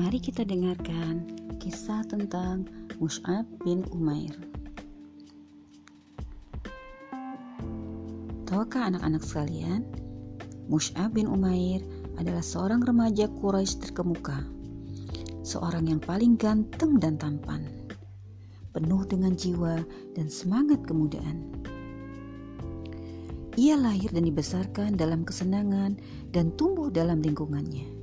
Mari kita dengarkan kisah tentang Mus'ab bin Umair. Tahukah anak-anak sekalian, Mus'ab bin Umair adalah seorang remaja Quraisy terkemuka, seorang yang paling ganteng dan tampan, penuh dengan jiwa dan semangat kemudaan. Ia lahir dan dibesarkan dalam kesenangan dan tumbuh dalam lingkungannya.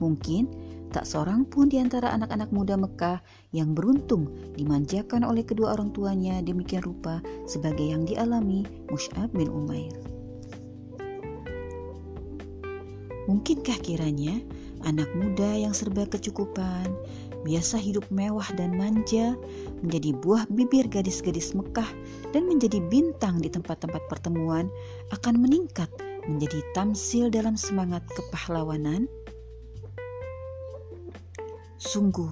Mungkin tak seorang pun di antara anak-anak muda Mekah yang beruntung dimanjakan oleh kedua orang tuanya demikian rupa sebagai yang dialami Mus'ab bin Umair. Mungkinkah kiranya anak muda yang serba kecukupan, biasa hidup mewah dan manja, menjadi buah bibir gadis-gadis Mekah dan menjadi bintang di tempat-tempat pertemuan akan meningkat menjadi tamsil dalam semangat kepahlawanan? Sungguh,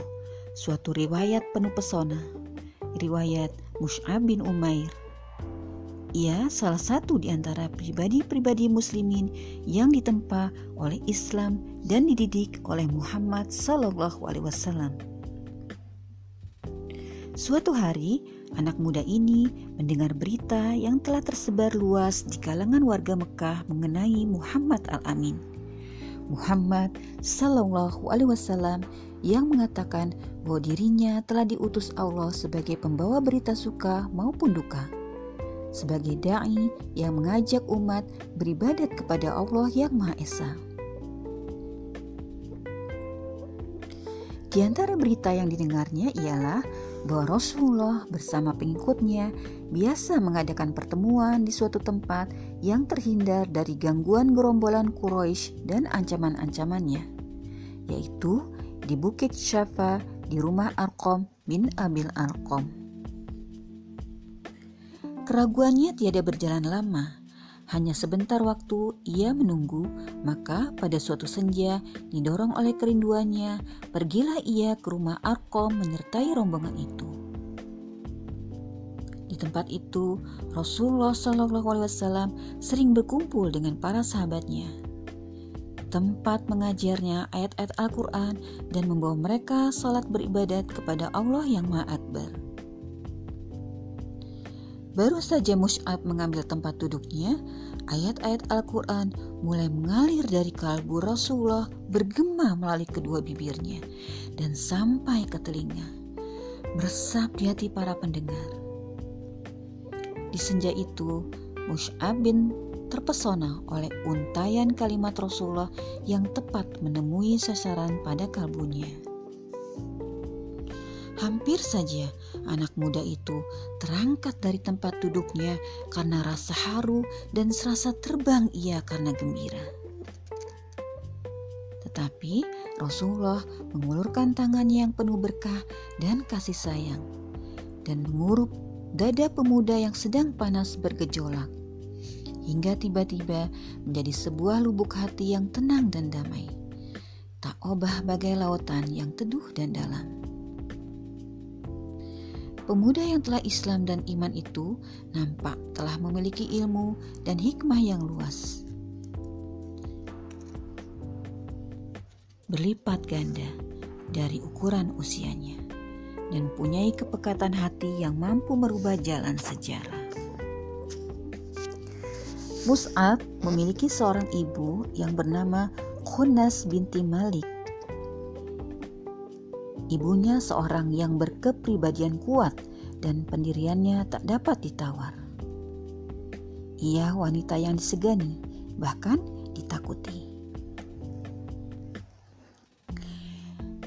suatu riwayat penuh pesona. Riwayat Mus'ab bin Umair. Ia salah satu di antara pribadi-pribadi muslimin yang ditempa oleh Islam dan dididik oleh Muhammad sallallahu alaihi wasallam. Suatu hari, anak muda ini mendengar berita yang telah tersebar luas di kalangan warga Mekah mengenai Muhammad al-Amin. Muhammad sallallahu alaihi wasallam yang mengatakan bahwa dirinya telah diutus Allah sebagai pembawa berita suka maupun duka. Sebagai dai yang mengajak umat beribadat kepada Allah yang Maha Esa. Di antara berita yang didengarnya ialah bahwa Rasulullah bersama pengikutnya biasa mengadakan pertemuan di suatu tempat yang terhindar dari gangguan gerombolan Quraisy dan ancaman-ancamannya, yaitu di Bukit Syafa di rumah Arkom bin Abil Arkom. Keraguannya tiada berjalan lama, hanya sebentar waktu ia menunggu, maka pada suatu senja didorong oleh kerinduannya, pergilah ia ke rumah Arkom menyertai rombongan itu. Di tempat itu, Rasulullah SAW sering berkumpul dengan para sahabatnya tempat mengajarnya ayat-ayat Al-Quran dan membawa mereka salat beribadat kepada Allah yang Maha Akbar. Baru saja Mus'ab mengambil tempat duduknya, ayat-ayat Al-Quran mulai mengalir dari kalbu Rasulullah bergema melalui kedua bibirnya dan sampai ke telinga, meresap di hati para pendengar. Di senja itu, Mus'ab bin terpesona oleh untayan kalimat Rasulullah yang tepat menemui sasaran pada kalbunya. Hampir saja anak muda itu terangkat dari tempat duduknya karena rasa haru dan serasa terbang ia karena gembira. Tetapi Rasulullah mengulurkan tangannya yang penuh berkah dan kasih sayang dan mengurup dada pemuda yang sedang panas bergejolak hingga tiba-tiba menjadi sebuah lubuk hati yang tenang dan damai. Tak obah bagai lautan yang teduh dan dalam. Pemuda yang telah Islam dan iman itu nampak telah memiliki ilmu dan hikmah yang luas. Berlipat ganda dari ukuran usianya dan punyai kepekatan hati yang mampu merubah jalan sejarah. Mus'ab memiliki seorang ibu yang bernama Khunas binti Malik. Ibunya seorang yang berkepribadian kuat dan pendiriannya tak dapat ditawar. Ia wanita yang disegani, bahkan ditakuti.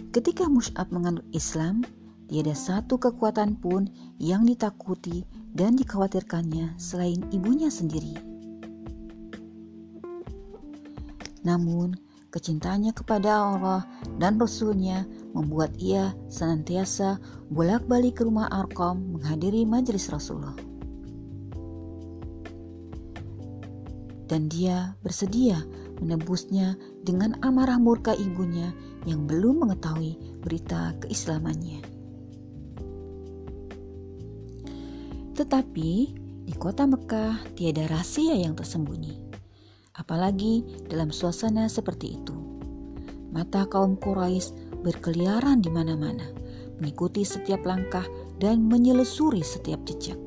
Ketika Mus'ab menganut Islam, tiada satu kekuatan pun yang ditakuti dan dikhawatirkannya selain ibunya sendiri. Namun, kecintaannya kepada Allah dan Rasulnya membuat ia senantiasa bolak-balik ke rumah Arkom menghadiri majelis Rasulullah. Dan dia bersedia menebusnya dengan amarah murka ibunya yang belum mengetahui berita keislamannya. Tetapi di kota Mekah tiada rahasia yang tersembunyi apalagi dalam suasana seperti itu. Mata kaum Quraisy berkeliaran di mana-mana, mengikuti setiap langkah dan menyelusuri setiap jejak.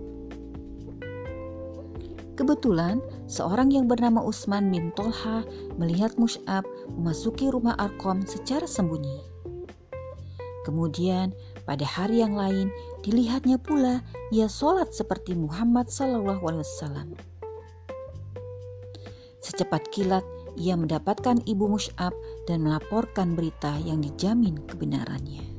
Kebetulan, seorang yang bernama Usman bin Tolha melihat Mus'ab memasuki rumah Arkom secara sembunyi. Kemudian, pada hari yang lain, dilihatnya pula ia sholat seperti Muhammad Sallallahu Alaihi Wasallam. Secepat kilat, ia mendapatkan ibu Mus'ab dan melaporkan berita yang dijamin kebenarannya.